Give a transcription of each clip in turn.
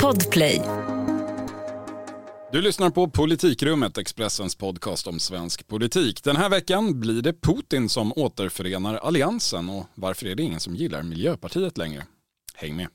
Podplay. Du lyssnar på Politikrummet, Expressens podcast om svensk politik. Den här veckan blir det Putin som återförenar alliansen och varför är det ingen som gillar Miljöpartiet längre? Häng med.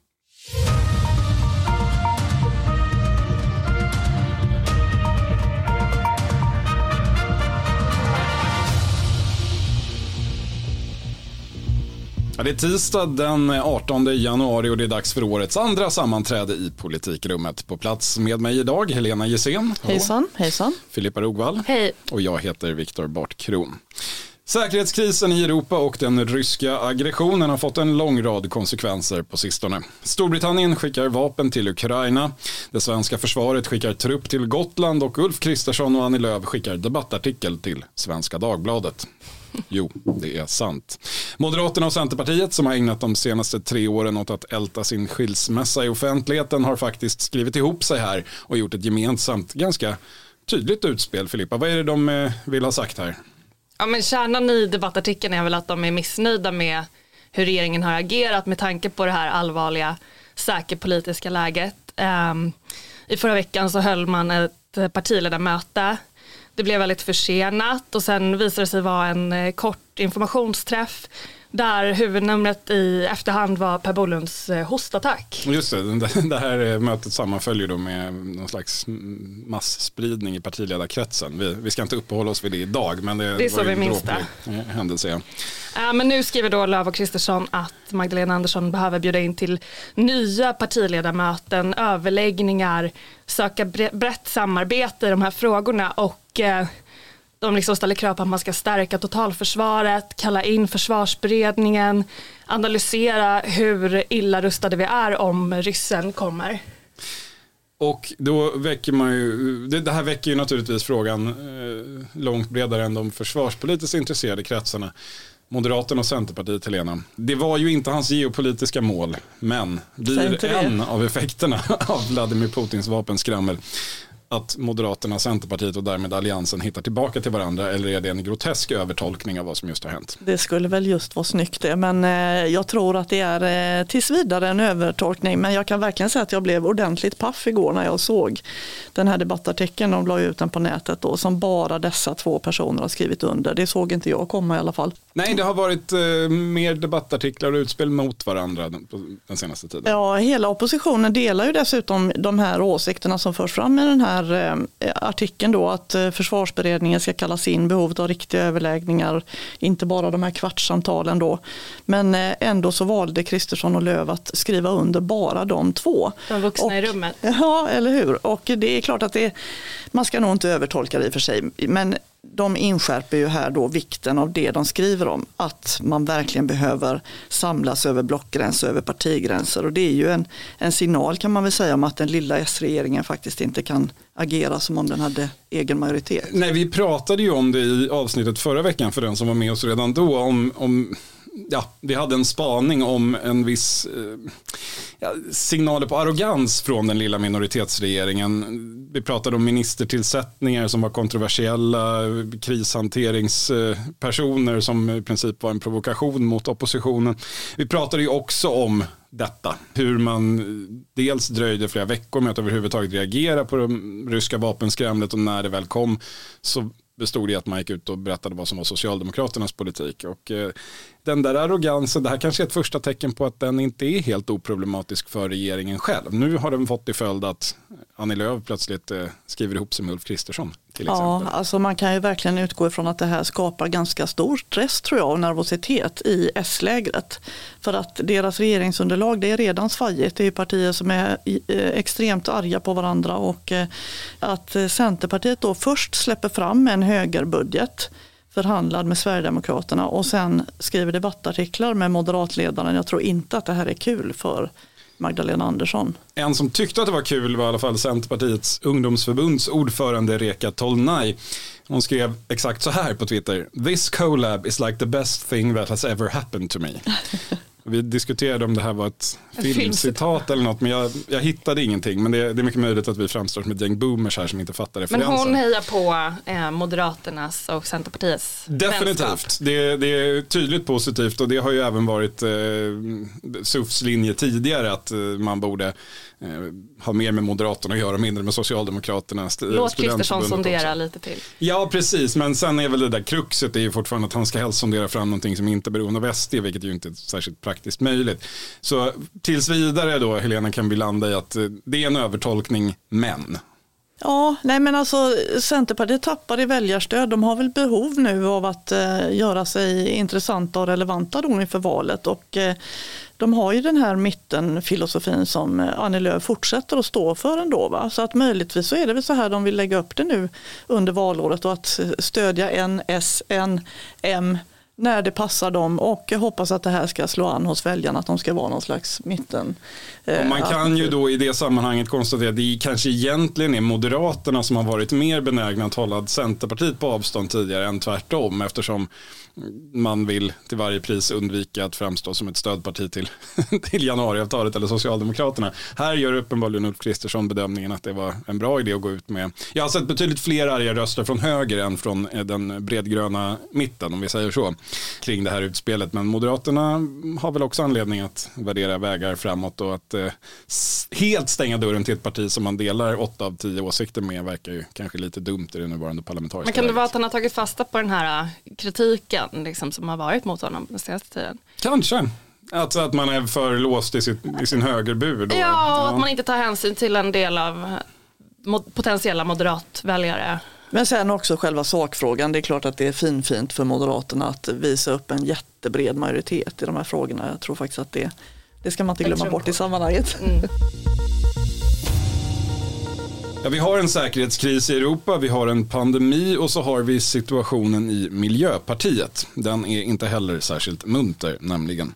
Ja, det är tisdag den 18 januari och det är dags för årets andra sammanträde i politikrummet. På plats med mig idag Helena Gissén. Hejsan, hejsan. Filippa Rogvall. Hej. Och jag heter Viktor Bartkron. Säkerhetskrisen i Europa och den ryska aggressionen har fått en lång rad konsekvenser på sistone. Storbritannien skickar vapen till Ukraina, det svenska försvaret skickar trupp till Gotland och Ulf Kristersson och Annie Lööf skickar debattartikel till Svenska Dagbladet. Jo, det är sant. Moderaterna och Centerpartiet som har ägnat de senaste tre åren åt att älta sin skilsmässa i offentligheten har faktiskt skrivit ihop sig här och gjort ett gemensamt, ganska tydligt utspel. Filippa, vad är det de eh, vill ha sagt här? Ja, men kärnan i debattartikeln är väl att de är missnöjda med hur regeringen har agerat med tanke på det här allvarliga säkerpolitiska läget. Um, I förra veckan så höll man ett partiledarmöte. Det blev väldigt försenat och sen visade det sig vara en eh, kort informationsträff där huvudnumret i efterhand var Per Bolunds eh, hostattack. Just det, det här eh, mötet sammanföljer då med någon slags massspridning i partiledarkretsen. Vi, vi ska inte uppehålla oss vid det idag men det, det är så vi minns det. händelse. Ja. Ja, men nu skriver då Löv och Kristersson att Magdalena Andersson behöver bjuda in till nya partiledarmöten, överläggningar, söka brett samarbete i de här frågorna och eh, de liksom ställer krav på att man ska stärka totalförsvaret, kalla in försvarsberedningen, analysera hur illa rustade vi är om ryssen kommer. Och då väcker man ju, det, här väcker ju naturligtvis frågan eh, långt bredare än de försvarspolitiskt intresserade kretsarna. Moderaterna och Centerpartiet, Helena. Det var ju inte hans geopolitiska mål, men blir en av effekterna av Vladimir Putins vapenskrammel att Moderaterna, Centerpartiet och därmed Alliansen hittar tillbaka till varandra eller är det en grotesk övertolkning av vad som just har hänt? Det skulle väl just vara snyggt det, men eh, jag tror att det är eh, tills vidare en övertolkning. Men jag kan verkligen säga att jag blev ordentligt paff igår när jag såg den här debattartikeln, de la ut den på nätet då, som bara dessa två personer har skrivit under. Det såg inte jag komma i alla fall. Nej, det har varit eh, mer debattartiklar och utspel mot varandra den, den senaste tiden. Ja, hela oppositionen delar ju dessutom de här åsikterna som förs fram i den här här eh, artikeln då att eh, försvarsberedningen ska kallas in, behovet av riktiga överläggningar, inte bara de här kvartssamtalen då. Men eh, ändå så valde Kristersson och Löv att skriva under bara de två. De vuxna och, i rummet. Ja, eller hur. Och det är klart att det, man ska nog inte övertolka det i och för sig. Men de inskärper ju här då vikten av det de skriver om. Att man verkligen behöver samlas över blockgränser, över partigränser. Och det är ju en, en signal kan man väl säga om att den lilla S-regeringen faktiskt inte kan agera som om den hade egen majoritet. Nej, vi pratade ju om det i avsnittet förra veckan för den som var med oss redan då. Om, om ja, vi hade en spaning om en viss eh, ja, signaler på arrogans från den lilla minoritetsregeringen. Vi pratade om ministertillsättningar som var kontroversiella, krishanteringspersoner som i princip var en provokation mot oppositionen. Vi pratade ju också om detta. Hur man dels dröjde flera veckor med att överhuvudtaget reagera på det ryska vapenskramlet och när det väl kom så bestod i att man gick ut och berättade vad som var Socialdemokraternas politik. Och eh, den där arrogansen, det här kanske är ett första tecken på att den inte är helt oproblematisk för regeringen själv. Nu har den fått till följd att Annie Lööf plötsligt eh, skriver ihop sig med Ulf Kristersson. Till ja, alltså man kan ju verkligen utgå ifrån att det här skapar ganska stor stress tror jag och nervositet i S-lägret. För att deras regeringsunderlag det är redan svajigt. Det är partier som är eh, extremt arga på varandra och eh, att Centerpartiet då först släpper fram en högerbudget förhandlad med Sverigedemokraterna och sen skriver debattartiklar med moderatledaren. Jag tror inte att det här är kul för Magdalena Andersson. En som tyckte att det var kul var i alla fall Centerpartiets ungdomsförbunds ordförande Reka Tolnaj. Hon skrev exakt så här på Twitter. This collab is like the best thing that has ever happened to me. Vi diskuterade om det här var ett filmcitat eller något, men jag, jag hittade ingenting. Men det, är- det är mycket möjligt att vi framstår som ett gäng boomers här som inte fattar Men referensen. hon hejar på eh, Moderaternas och Centerpartiets. Definitivt, det, det är tydligt positivt och det har ju även varit eh, SUFs linje tidigare att eh, man borde eh, ha mer med Moderaterna att göra, mindre med Socialdemokraterna. Låt Kristersson sondera lite till. Ja, precis, men sen är väl det där kruxet är ju fortfarande att han ska helst sondera fram någonting som inte är beroende av SD, vilket ju inte är särskilt praktiskt möjligt. Så tills vidare då, Helena, kan vi landa i att eh, det är en övertolkning, men. Ja, nej men alltså Centerpartiet tappar i väljarstöd. De har väl behov nu av att eh, göra sig intressanta och relevanta då inför valet. Och, eh, de har ju den här mittenfilosofin som eh, Annie Lööf fortsätter att stå för ändå. Va? Så att möjligtvis så är det väl så här de vill lägga upp det nu under valåret och att stödja en S, en M när det passar dem och jag hoppas att det här ska slå an hos väljarna, att de ska vara någon slags mitten. eh, Och man kan ju då i det sammanhanget konstatera att det kanske egentligen är Moderaterna som har varit mer benägna att hålla Centerpartiet på avstånd tidigare än tvärtom eftersom man vill till varje pris undvika att framstå som ett stödparti till, till januariavtalet eller Socialdemokraterna. Här gör uppenbarligen Ulf Kristersson bedömningen att det var en bra idé att gå ut med. Jag har sett betydligt fler arga röster från höger än från eh, den bredgröna mitten om vi säger så kring det här utspelet. Men Moderaterna har väl också anledning att värdera vägar framåt och att eh, helt stänga dörren till ett parti som man delar åtta av tio åsikter med verkar ju kanske lite dumt i det nuvarande parlamentariska Men kan det vara att han har tagit fasta på den här äh, kritiken liksom, som har varit mot honom den senaste tiden? Kanske. Alltså att man är för låst i, sitt, i sin högerbur. Då. Ja, och att man inte tar hänsyn till en del av potentiella moderatväljare. Men sen också själva sakfrågan. Det är klart att det är finfint för Moderaterna att visa upp en jättebred majoritet i de här frågorna. Jag tror faktiskt att det, det ska man inte glömma bort i sammanhanget. Ja, vi har en säkerhetskris i Europa, vi har en pandemi och så har vi situationen i Miljöpartiet. Den är inte heller särskilt munter nämligen.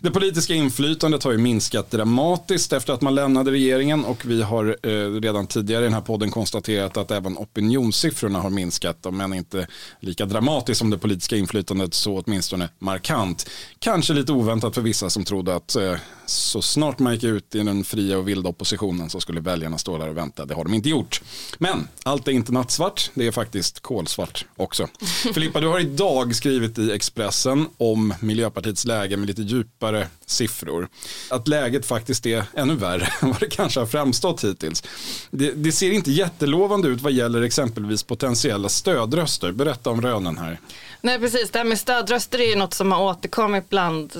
Det politiska inflytandet har ju minskat dramatiskt efter att man lämnade regeringen och vi har eh, redan tidigare i den här podden konstaterat att även opinionssiffrorna har minskat, om än inte lika dramatiskt som det politiska inflytandet så åtminstone markant. Kanske lite oväntat för vissa som trodde att eh, så snart man gick ut i den fria och vilda oppositionen så skulle väljarna stå där och vänta. Det har de inte gjort. Men allt är inte nattsvart, det är faktiskt kolsvart också. Filippa, du har idag skrivit i Expressen om Miljöpartiets läge med lite djupare siffror. Att läget faktiskt är ännu värre än vad det kanske har framstått hittills. Det, det ser inte jättelovande ut vad gäller exempelvis potentiella stödröster. Berätta om rönen här. Nej precis, det här med stödröster är ju något som har återkommit bland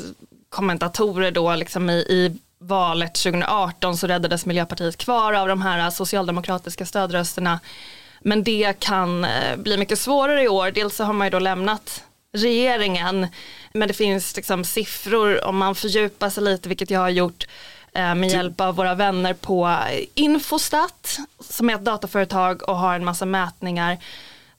kommentatorer då liksom i, i valet 2018 så räddades Miljöpartiet kvar av de här socialdemokratiska stödrösterna. Men det kan eh, bli mycket svårare i år. Dels så har man ju då lämnat regeringen men det finns liksom siffror om man fördjupar sig lite vilket jag har gjort eh, med hjälp av våra vänner på Infostat som är ett dataföretag och har en massa mätningar.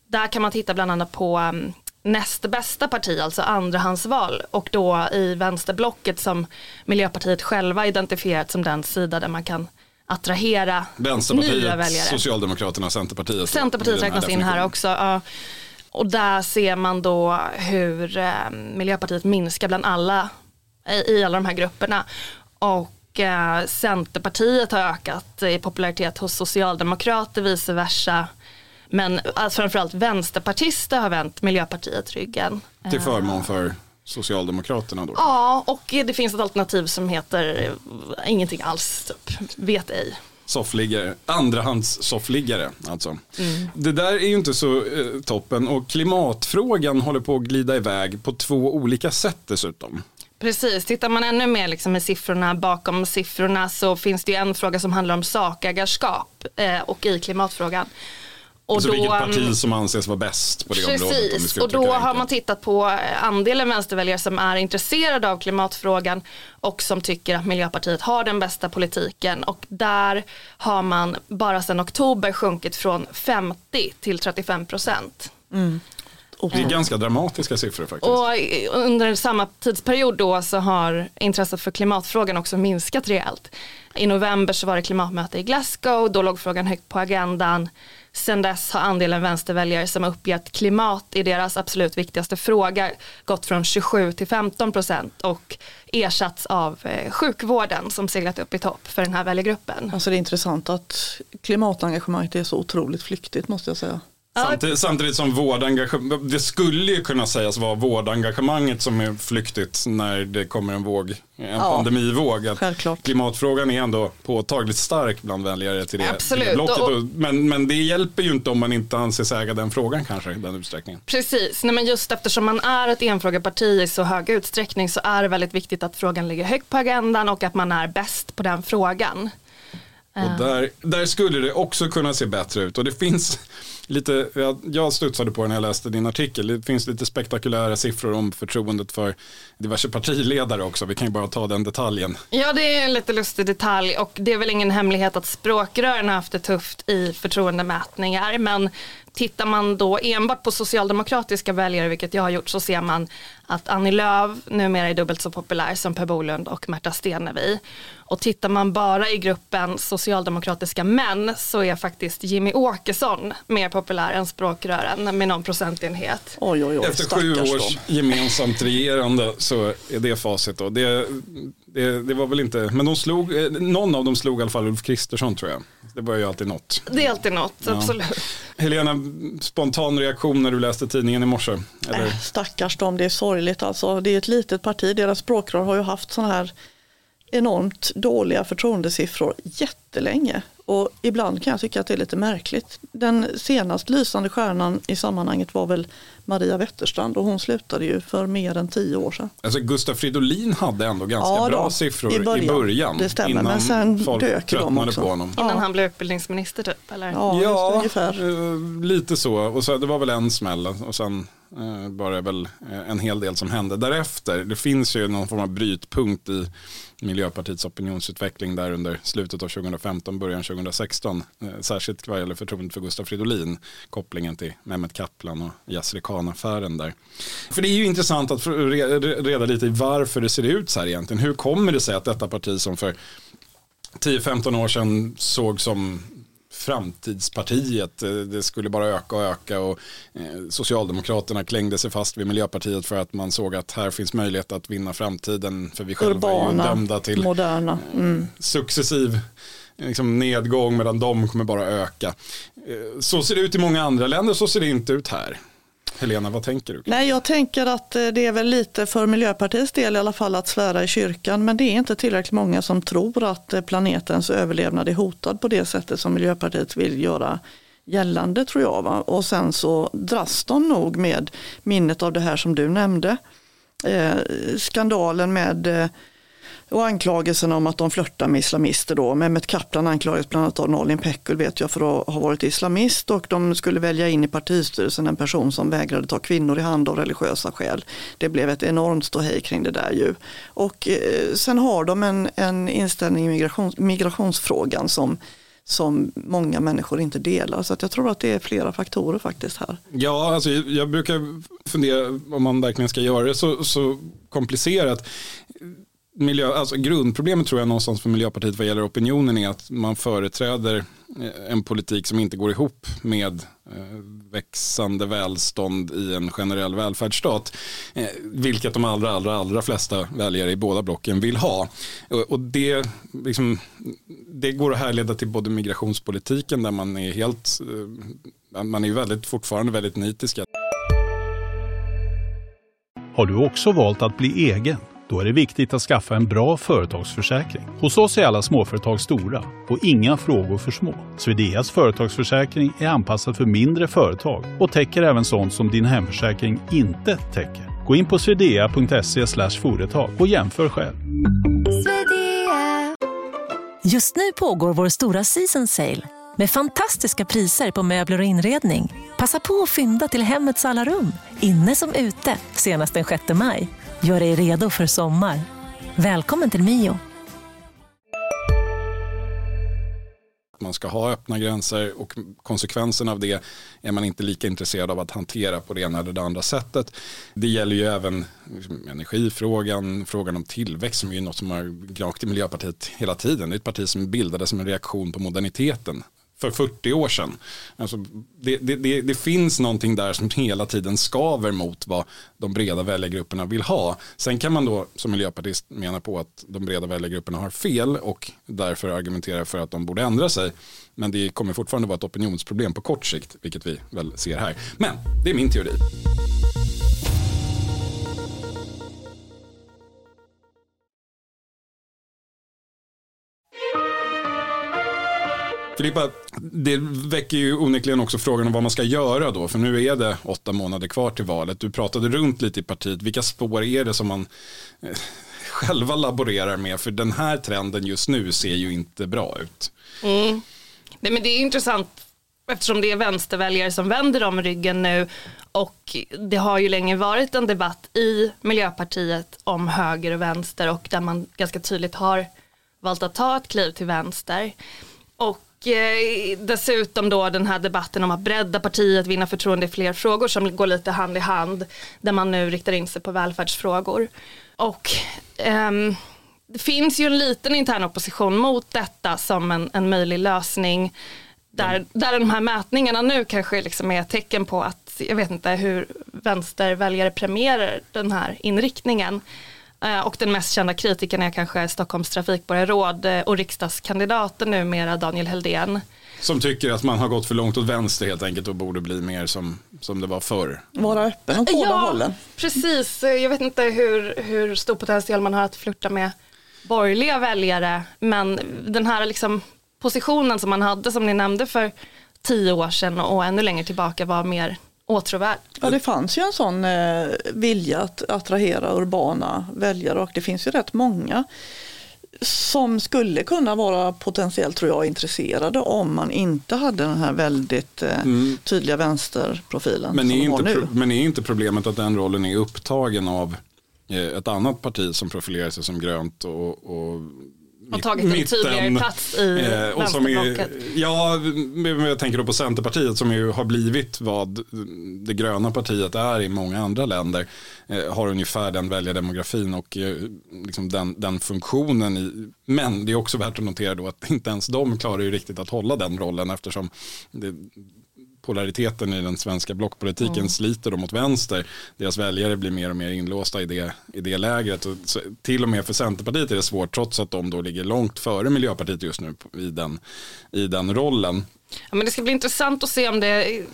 Där kan man titta bland annat på um, näst bästa parti, alltså andrahandsval och då i vänsterblocket som Miljöpartiet själva identifierat som den sida där man kan attrahera nya väljare. Socialdemokraterna, Centerpartiet. Centerpartiet räknas in här också. Ja. Och där ser man då hur eh, Miljöpartiet minskar bland alla i, i alla de här grupperna. Och eh, Centerpartiet har ökat i popularitet hos socialdemokrater, vice versa. Men alltså, framförallt vänsterpartister har vänt Miljöpartiet ryggen. Till förmån för Socialdemokraterna då. Ja, och det finns ett alternativ som heter eh, ingenting alls, typ. vet ej. Soffliggare, andrahands soffliggare alltså. Mm. Det där är ju inte så eh, toppen och klimatfrågan håller på att glida iväg på två olika sätt dessutom. Precis, tittar man ännu mer liksom i siffrorna bakom siffrorna så finns det ju en fråga som handlar om sakägarskap eh, och i klimatfrågan. Och alltså vilket mm, parti som anses vara bäst på det området. Om vi Precis, och då har enkelt. man tittat på andelen vänsterväljare som är intresserade av klimatfrågan och som tycker att Miljöpartiet har den bästa politiken och där har man bara sedan oktober sjunkit från 50 till 35 procent. Det är ganska dramatiska siffror faktiskt. Och under samma tidsperiod då så har intresset för klimatfrågan också minskat rejält. I november så var det klimatmöte i Glasgow, då låg frågan högt på agendan. Sen dess har andelen vänsterväljare som uppgett klimat i deras absolut viktigaste fråga gått från 27 till 15 procent och ersatts av eh, sjukvården som seglat upp i topp för den här väljargruppen. Alltså det är intressant att klimatengagemanget är så otroligt flyktigt måste jag säga. Samtidigt, samtidigt som vårdengagemang, det skulle ju kunna sägas vara vårdengagemanget som är flyktigt när det kommer en våg, en ja, pandemivåg. Klimatfrågan är ändå påtagligt stark bland väljare till det, Absolut. Till det blocket. Men, men det hjälper ju inte om man inte anses äga den frågan kanske i den utsträckningen. Precis, Nej, men just eftersom man är ett enfrågeparti i så hög utsträckning så är det väldigt viktigt att frågan ligger högt på agendan och att man är bäst på den frågan. Och där, där skulle det också kunna se bättre ut och det finns lite, jag studsade på det när jag läste din artikel, det finns lite spektakulära siffror om förtroendet för diverse partiledare också, vi kan ju bara ta den detaljen. Ja det är en lite lustig detalj. Och det är väl ingen hemlighet att språkrören har haft det tufft i förtroendemätningar. Men Tittar man då enbart på socialdemokratiska väljare, vilket jag har gjort, så ser man att Annie Lööf numera är dubbelt så populär som Per Bolund och Märta Stenevi. Och tittar man bara i gruppen socialdemokratiska män så är faktiskt Jimmy Åkesson mer populär än språkrören med någon procentenhet. Oj, oj, oj, Efter sju års gemensamt regerande så är det facit då. Det, det, det, var väl inte, men de slog, eh, någon av dem slog i alla fall Ulf Kristersson tror jag. Det var ju alltid något. Det är alltid något, ja. absolut. Helena, spontan reaktion när du läste tidningen i morse? Eller? Äh, stackars dem, det är sorgligt alltså. Det är ett litet parti, deras språkrör har ju haft sådana här enormt dåliga förtroendesiffror jättelänge. Och ibland kan jag tycka att det är lite märkligt. Den senast lysande stjärnan i sammanhanget var väl Maria Wetterstrand och hon slutade ju för mer än tio år sedan. Alltså Gustaf Fridolin hade ändå ganska ja, bra siffror i början. I början det stämmer, men sen dök de också. På honom. Innan ja. han blev utbildningsminister typ? Eller? Ja, ja ungefär. Eh, lite så. Och så, det var väl en smäll och sen Eh, var det väl eh, en hel del som hände därefter. Det finns ju någon form av brytpunkt i Miljöpartiets opinionsutveckling där under slutet av 2015, början 2016. Eh, särskilt vad gäller förtroendet för Gustaf Fridolin, kopplingen till Mehmet Kaplan och Yasri Khan-affären där. För det är ju intressant att reda lite i varför det ser ut så här egentligen. Hur kommer det sig att detta parti som för 10-15 år sedan såg som framtidspartiet. Eh, det skulle bara öka och öka och eh, Socialdemokraterna klängde sig fast vid Miljöpartiet för att man såg att här finns möjlighet att vinna framtiden för vi själva Urbana, är ju dömda till moderna. Mm. successiv liksom nedgång medan de kommer bara öka. Så ser det ut i många andra länder, så ser det inte ut här. Helena, vad tänker du? Nej, jag tänker att eh, det är väl lite för Miljöpartiets del i alla fall att svära i kyrkan. Men det är inte tillräckligt många som tror att eh, planetens överlevnad är hotad på det sättet som Miljöpartiet vill göra gällande tror jag. Va? Och sen så dras de nog med minnet av det här som du nämnde. Eh, skandalen med eh, och anklagelserna om att de flörtar med islamister då. Mehmet Kaplan anklagades bland annat av Nalin Pekgul vet jag för att ha varit islamist och de skulle välja in i partistyrelsen en person som vägrade ta kvinnor i hand av religiösa skäl. Det blev ett enormt ståhej kring det där ju. Och eh, sen har de en, en inställning i migrations, migrationsfrågan som som många människor inte delar. Så jag tror att det är flera faktorer faktiskt här. Ja, alltså jag brukar fundera om man verkligen ska göra det så, så komplicerat miljö, alltså grundproblemet tror jag någonstans för Miljöpartiet vad gäller opinionen är att man företräder eh, en politik som inte går ihop med eh, växande välstånd i en generell välfärdsstat. Eh, vilket de allra, allra, allra flesta väljare i båda blocken vill ha. Och det, liksom, det går att härleda till både migrationspolitiken där man är helt, man är väldigt, fortfarande väldigt nitiska. Har du också valt att bli egen? Då är det viktigt att skaffa en bra företagsförsäkring. Hos oss är alla småföretag stora och inga frågor för små. Swedeas företagsförsäkring är anpassad för mindre företag och täcker även sånt som din hemförsäkring inte täcker. Gå in på swedea.se företag och jämför själv. Just nu pågår vår stora season sale med fantastiska priser på möbler och inredning. Passa på att fynda till hemmets alla rum, inne som ute, senast den 6 maj. Gör dig redo för sommar. Välkommen till Mio. man ska ha öppna gränser och konsekvensen av det är man inte lika intresserad av att hantera på det ena eller det andra sättet. Det gäller ju även liksom, energifrågan, frågan om tillväxt som är något som har gnagt i Miljöpartiet hela tiden. Det är ett parti som bildades som en reaktion på moderniteten för 40 år sedan. Alltså, det, det, det, det, finns någonting där som hela tiden skaver mot vad de breda väljargrupperna vill ha. Sen kan man då som miljöpartist mena på att de breda väljargrupperna har fel och därför argumentera för att de borde ändra sig. Men det kommer fortfarande vara ett opinionsproblem på kort sikt, vilket vi väl ser här. Men det är min teori. Filippa, det väcker ju onekligen också frågan om vad man ska göra då. För nu är det åtta månader kvar till valet. Du pratade runt lite i partiet. Vilka spår är det som man eh, själva laborerar med? För den här trenden just nu ser ju inte bra ut. Mm. Nej, men det är intressant eftersom det är vänsterväljare som vänder om ryggen nu och det har ju länge varit en debatt i Miljöpartiet om höger och vänster och där man ganska tydligt har valt att ta ett kliv till vänster. Och Eh, dessutom då den här debatten om att bredda partiet, vinna förtroende i fler frågor som går lite hand i hand. Där man nu riktar in sig på välfärdsfrågor. Och um, det finns ju en liten intern opposition mot detta som en, en möjlig lösning. Där, mm. där de här mätningarna nu kanske liksom är ett tecken på att, jag vet inte hur vänsterväljare premierar den här inriktningen. Eh, och den mest kända kritikern är kanske Stockholms trafikborgarråd eh, och riksdagskandidaten numera Daniel Heldén. Som tycker att man har gått för långt åt vänster helt enkelt och borde bli mer som, som det var förr. Vara öppen åt båda ja, hållen. Precis, jag vet inte hur, hur stor potential man har att flirta med borgerliga väljare. Men den här liksom positionen som man hade som ni nämnde för tio år sedan och ännu längre tillbaka var mer åtråvärd. Ja det fanns ju en sån eh, vilja att attrahera urbana väljare och det finns ju rätt många som skulle kunna vara potentiellt tror jag intresserade om man inte hade den här väldigt eh, mm. tydliga vänsterprofilen. Men är, inte, men är inte problemet att den rollen är upptagen av eh, ett annat parti som profilerar sig som grönt och, och har tagit en tydligare plats i eh, och som är, Ja, jag tänker då på Centerpartiet som ju har blivit vad det gröna partiet är i många andra länder. Eh, har ungefär den väljardemografin och eh, liksom den, den funktionen. I, men det är också värt att notera då att inte ens de klarar ju riktigt att hålla den rollen eftersom det, polariteten i den svenska blockpolitiken mm. sliter dem mot vänster. Deras väljare blir mer och mer inlåsta i det, i det lägret. Och till och med för Centerpartiet är det svårt trots att de då ligger långt före Miljöpartiet just nu i den, i den rollen. Ja, men det ska bli intressant att se om det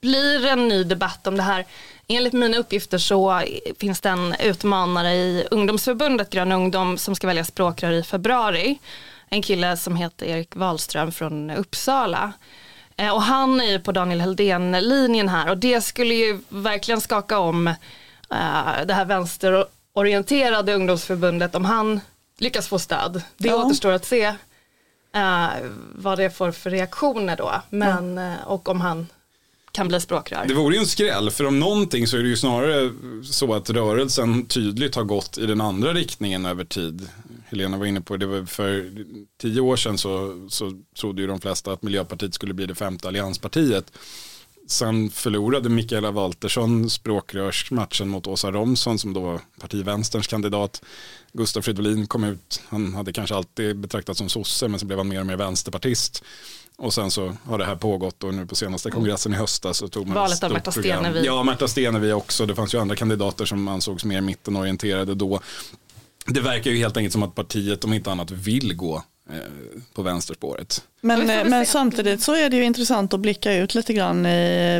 blir en ny debatt om det här. Enligt mina uppgifter så finns det en utmanare i ungdomsförbundet Grön ungdom som ska välja språkrör i februari. En kille som heter Erik Wahlström från Uppsala. Eh, och han är ju på Daniel Heldén-linjen här och det skulle ju verkligen skaka om uh, det här vänsterorienterade ungdomsförbundet om han lyckas få stöd. Det ja. återstår att se uh, vad det får för reaktioner då. Men, ja. och om han kan bli språkrör. Det vore ju en skräll, för om någonting så är det ju snarare så att rörelsen tydligt har gått i den andra riktningen över tid. Helena var inne på det, var för tio år sedan så, så trodde ju de flesta att Miljöpartiet skulle bli det femte allianspartiet. Sen förlorade Mikaela Waltersson språkrörsmatchen mot Åsa Romson som då var partivänsterns kandidat. Gustav Fridolin kom ut, han hade kanske alltid betraktats som sosse men så blev han mer och mer vänsterpartist. Och sen så har det här pågått och nu på senaste kongressen i höstas så tog man Valet av Märta Stenevi. Ja, Märta Stenevi också. Det fanns ju andra kandidater som ansågs mer mittenorienterade då. Det verkar ju helt enkelt som att partiet om inte annat vill gå på vänsterspåret. Men, eh, men samtidigt så är det ju intressant att blicka ut lite grann.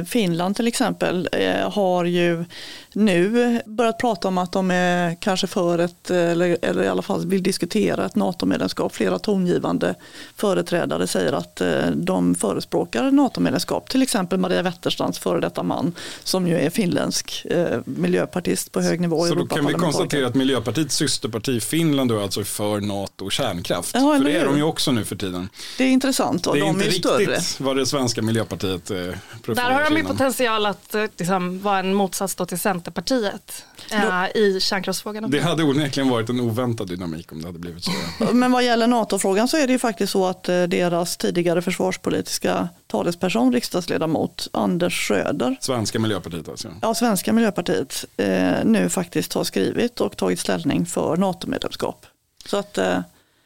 Finland till exempel eh, har ju nu börjat prata om att de är kanske för ett, eller, eller i alla fall vill diskutera ett NATO-medlemskap. Flera tongivande företrädare säger att eh, de förespråkar NATO-medlemskap. Till exempel Maria Wetterstrands före detta man som ju är finländsk miljöpartist på hög nivå. Så då kan vi konstatera att Miljöpartiets systerparti Finland är alltså för NATO och kärnkraft. Ja, är de ju också nu för tiden. Det är intressant och det är de inte är riktigt större. vad det svenska miljöpartiet eh, profilerar Där har de ju potential att eh, liksom, vara en motsats då till Centerpartiet eh, i kärnkraftsfrågan. Det hade onekligen varit en oväntad dynamik om det hade blivit så. Men vad gäller NATO-frågan så är det ju faktiskt så att eh, deras tidigare försvarspolitiska talesperson, riksdagsledamot Anders Schröder, Svenska miljöpartiet alltså. ja, svenska miljöpartiet, eh, nu faktiskt har skrivit och tagit ställning för NATO-medlemskap. Så att eh,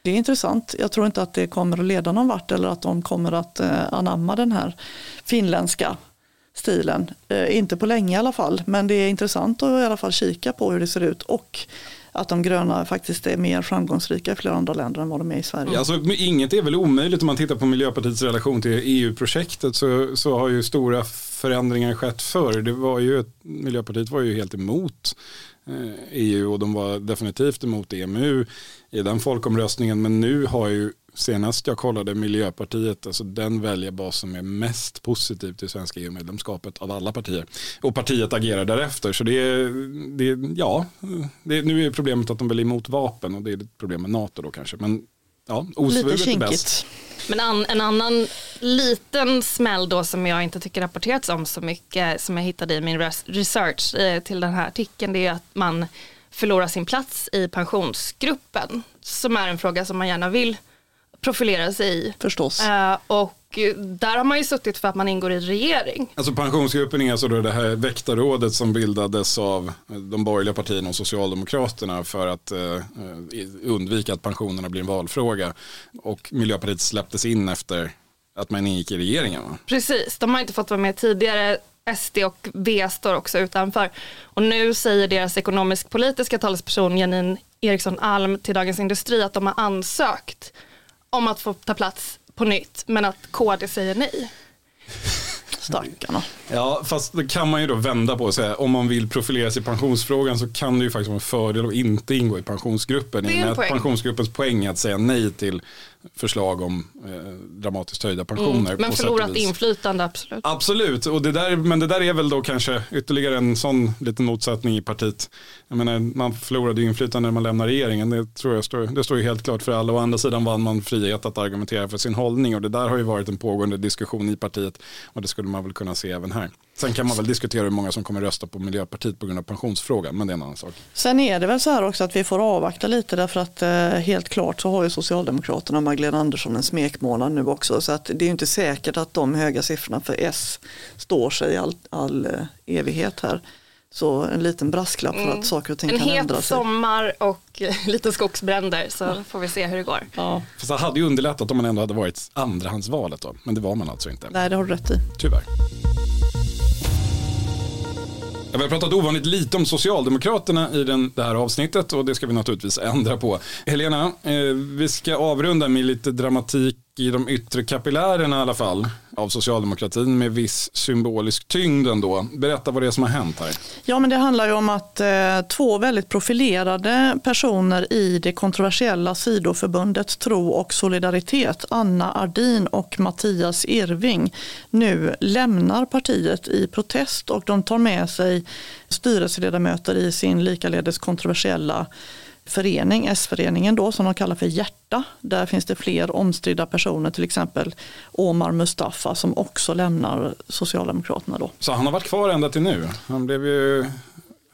det är intressant. Jag tror inte att det kommer att leda någon vart eller att de kommer att eh, anamma den här finländska stilen. Eh, inte på länge i alla fall, men det är intressant att i alla fall kika på hur det ser ut och att de gröna faktiskt är mer framgångsrika i flera andra länder än vad de är i Sverige. Alltså, inget är väl omöjligt om man tittar på Miljöpartiets relation till EU-projektet så, så har ju stora förändringar skett förr. Det var ju, Miljöpartiet var ju helt emot EU och de var definitivt emot EMU i den folkomröstningen men nu har ju senast jag kollade Miljöpartiet, alltså den väljarbas som är mest positiv till svenska EU-medlemskapet av alla partier. Och partiet agerar därefter. Så det är, det är ja, det är, nu är problemet att de väl är emot vapen och det är ett problem med NATO då kanske. Men ja, osvuret är bäst. Men an, en annan liten smäll då som jag inte tycker rapporterats om så mycket som jag hittade i min res- research eh, till den här artikeln det är att man förlorar sin plats i pensionsgruppen som är en fråga som man gärna vill profilera sig i. Förstås. Eh, och där har man ju suttit för att man ingår i regering. Alltså pensionsgruppen är alltså då det här väktarrådet som bildades av de borgerliga partierna och Socialdemokraterna för att eh, undvika att pensionerna blir en valfråga. Och Miljöpartiet släpptes in efter att man ingick i regeringen. Va? Precis, de har inte fått vara med tidigare. SD och V står också utanför. Och nu säger deras ekonomisk-politiska talesperson Janine Eriksson Alm till Dagens Industri att de har ansökt om att få ta plats på nytt men att KD säger nej. Stackarna. Ja, fast det kan man ju då vända på och säga om man vill profilera sig i pensionsfrågan så kan det ju faktiskt vara en fördel att inte ingå i pensionsgruppen. Det är en att poäng. pensionsgruppens poäng är att säga nej till förslag om eh, dramatiskt höjda pensioner. Mm. Men förlorat inflytande absolut. Absolut, och det där, men det där är väl då kanske ytterligare en sån liten motsättning i partiet. Jag menar, man förlorade ju inflytande när man lämnar regeringen, det tror jag står, det står ju helt klart för alla. Å andra sidan vann man frihet att argumentera för sin hållning och det där har ju varit en pågående diskussion i partiet och det skulle man väl kunna se även här. Sen kan man väl diskutera hur många som kommer rösta på Miljöpartiet på grund av pensionsfrågan, men det är en annan sak. Sen är det väl så här också att vi får avvakta lite därför att eh, helt klart så har ju Socialdemokraterna och Magdalena Andersson en smekmånad nu också så att det är ju inte säkert att de höga siffrorna för S står sig i all, all eh, evighet här. Så en liten brasklapp för att saker och ting En kan ändra het sig. sommar och eh, lite skogsbränder så får vi se hur det går. Ja, Fast det hade ju underlättat om man ändå hade varit andrahandsvalet då, men det var man alltså inte. nej det har du rätt i. Tyvärr. Ja, vi har pratat ovanligt lite om Socialdemokraterna i den, det här avsnittet och det ska vi naturligtvis ändra på. Helena, eh, vi ska avrunda med lite dramatik i de yttre kapillärerna i alla fall av socialdemokratin med viss symbolisk tyngd ändå. Berätta vad det är som har hänt här. Ja men det handlar ju om att eh, två väldigt profilerade personer i det kontroversiella sidoförbundet Tro och solidaritet, Anna Ardin och Mattias Irving, nu lämnar partiet i protest och de tar med sig styrelseledamöter i sin likaledes kontroversiella förening, S-föreningen då, som de kallar för Hjärta. Där finns det fler omstridda personer, till exempel Omar Mustafa som också lämnar Socialdemokraterna då. Så han har varit kvar ända till nu. Han blev ju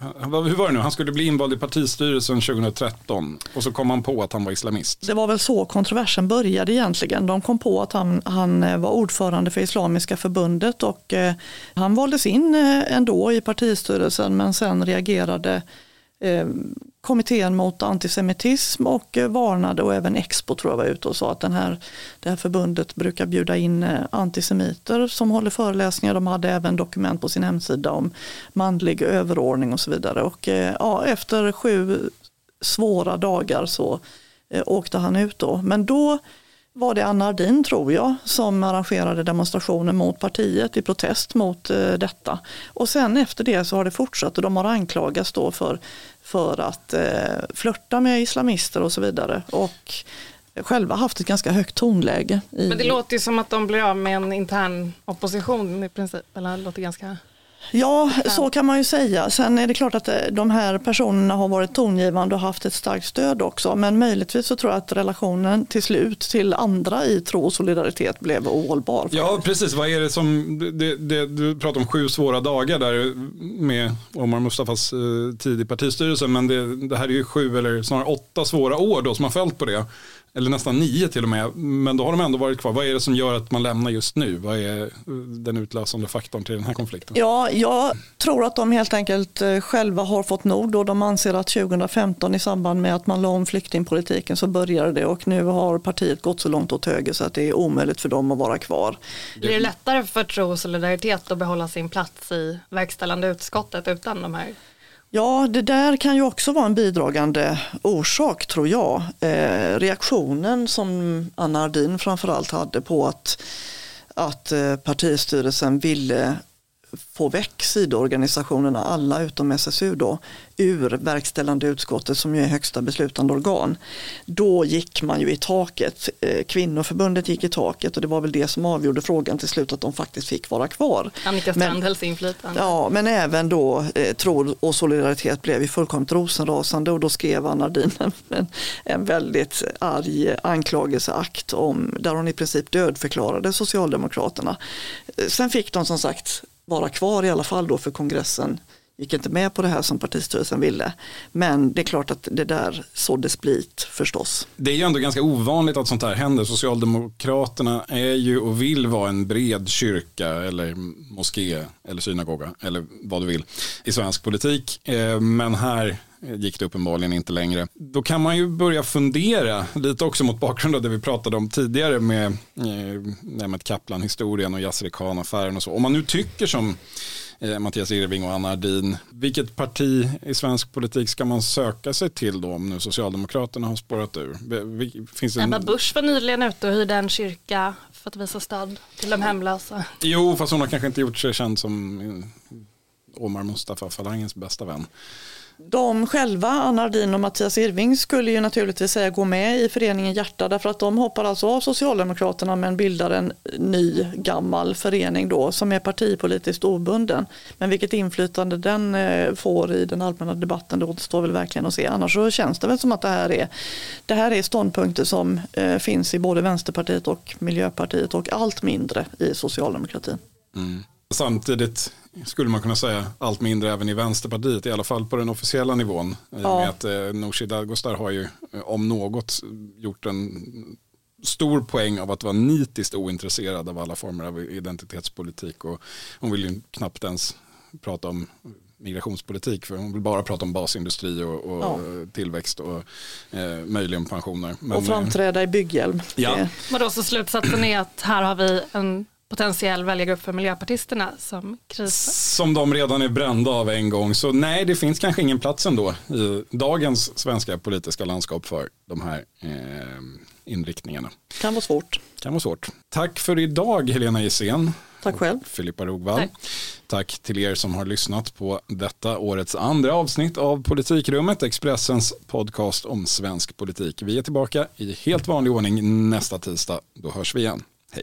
hur var det nu? Han skulle bli invald i partistyrelsen 2013 och så kom han på att han var islamist. Det var väl så kontroversen började egentligen. De kom på att han, han eh, var ordförande för Islamiska förbundet och eh, han valdes in eh, ändå i partistyrelsen men sen reagerade eh, kommittén mot antisemitism och eh, varnade och även Expo tror jag var ute och sa att den här, det här förbundet brukar bjuda in eh, antisemiter som håller föreläsningar. De hade även dokument på sin hemsida om manlig överordning och så vidare. Och eh, ja, efter sju svåra dagar så åkte han ut då. Men då var det Anna Ardin tror jag som arrangerade demonstrationer mot partiet i protest mot eh, detta. Och sen efter det så har det fortsatt och de har anklagats då för, för att eh, flörta med islamister och så vidare. Och själva haft ett ganska högt tonläge. I, Men det låter ju som att de blir av med en intern opposition i princip. Eller det låter ganska... Ja, så kan man ju säga. Sen är det klart att eh, de här personerna har varit tongivande och haft ett starkt stöd också. Men möjligtvis så tror jag att relationen till slut till andra i tro och solidaritet blev ohållbar. Ja, precis. Vad är det som, det, det, du pratar om sju svåra dagar där med Omar Mustafas eh, tid i partistyrelsen. Men det, det här är ju sju eller snarare åtta svåra år då som har följt på det eller nästan nio till och med, men då har de ändå varit kvar. Vad är det som gör att man lämnar just nu? Vad är den utlösande faktorn till den här konflikten? Ja, jag tror att de helt enkelt eh, själva har fått nog då de anser att 2015 i samband med att man la om flyktingpolitiken så började det och nu har partiet gått så långt åt höger så att det är omöjligt för dem att vara kvar. Blir det lättare för Tro och Solidaritet att behålla sin plats i verkställande utskottet utan de här Ja, det där kan ju också vara en bidragande orsak tror jag. Eh, reaktionen som Anna Ardin framförallt hade på att, att eh, partistyrelsen ville få väck sidoorganisationerna, alla utom SSU då, ur verkställande utskottet som ju är högsta beslutande organ. Då gick man ju i taket. Eh, kvinnoförbundet gick i taket och det var väl det som avgjorde frågan till slut att de faktiskt fick vara kvar. Annika Strandhälls inflytande. Ja, men även då eh, tro och solidaritet blev ju fullkomligt rosenrasande och då skrev Anna Dien en, en väldigt arg anklagelseakt om, där hon i princip dödförklarade Socialdemokraterna. Eh, sen fick de som sagt vara kvar i alla fall då för kongressen gick inte med på det här som partistyrelsen ville. Men det är klart att det där sådde split förstås. Det är ju ändå ganska ovanligt att sånt här händer. Socialdemokraterna är ju och vill vara en bred kyrka eller moské eller synagoga eller vad du vill i svensk politik. Eh, men här gick det uppenbarligen inte längre. Då kan man ju börja fundera lite också mot bakgrund av det vi pratade om tidigare med, eh, med Kaplan-historien och Yasser Khan-affären och så. Om man nu tycker som eh, Mattias Irving och Anna Ardin. Vilket parti i svensk politik ska man söka sig till då om nu Socialdemokraterna har spårat ur? Finns det en... Ebba Busch var nyligen ute och hyrde en kyrka för att visa stöd till de hemlösa. Jo, fast hon har kanske inte gjort sig känd som eh, Omar Mustafa-falangens bästa vän de själva, Anna Ardin och Mattias Irving, skulle ju naturligtvis säga gå med i föreningen Hjärta därför att de hoppar alltså av Socialdemokraterna men bildar en ny gammal förening då som är partipolitiskt obunden. Men vilket inflytande den eh, får i den allmänna debatten det återstår väl verkligen att se. Annars så känns det väl som att det här är, det här är ståndpunkter som eh, finns i både Vänsterpartiet och Miljöpartiet och allt mindre i socialdemokratin. Mm. Samtidigt skulle man kunna säga allt mindre även i Vänsterpartiet, i alla fall på den officiella nivån. Ja. Med att eh, Nooshi Dadgostar har ju eh, om något gjort en stor poäng av att vara nitiskt ointresserad av alla former av identitetspolitik och hon vill ju knappt ens prata om migrationspolitik för hon vill bara prata om basindustri och, och ja. tillväxt och eh, möjligen pensioner. Men, och framträda i bygghjälm. Ja. Vadå, så slutsatsen är att här har vi en potentiell väljargrupp för miljöpartisterna som krisar? Som de redan är brända av en gång. Så nej, det finns kanske ingen plats ändå i dagens svenska politiska landskap för de här eh, inriktningarna. Kan vara svårt. Kan vara svårt. Tack för idag Helena Gissén. Tack själv. Filippa Rogvall. Tack. Tack till er som har lyssnat på detta årets andra avsnitt av Politikrummet, Expressens podcast om svensk politik. Vi är tillbaka i helt vanlig ordning nästa tisdag. Då hörs vi igen. Hej.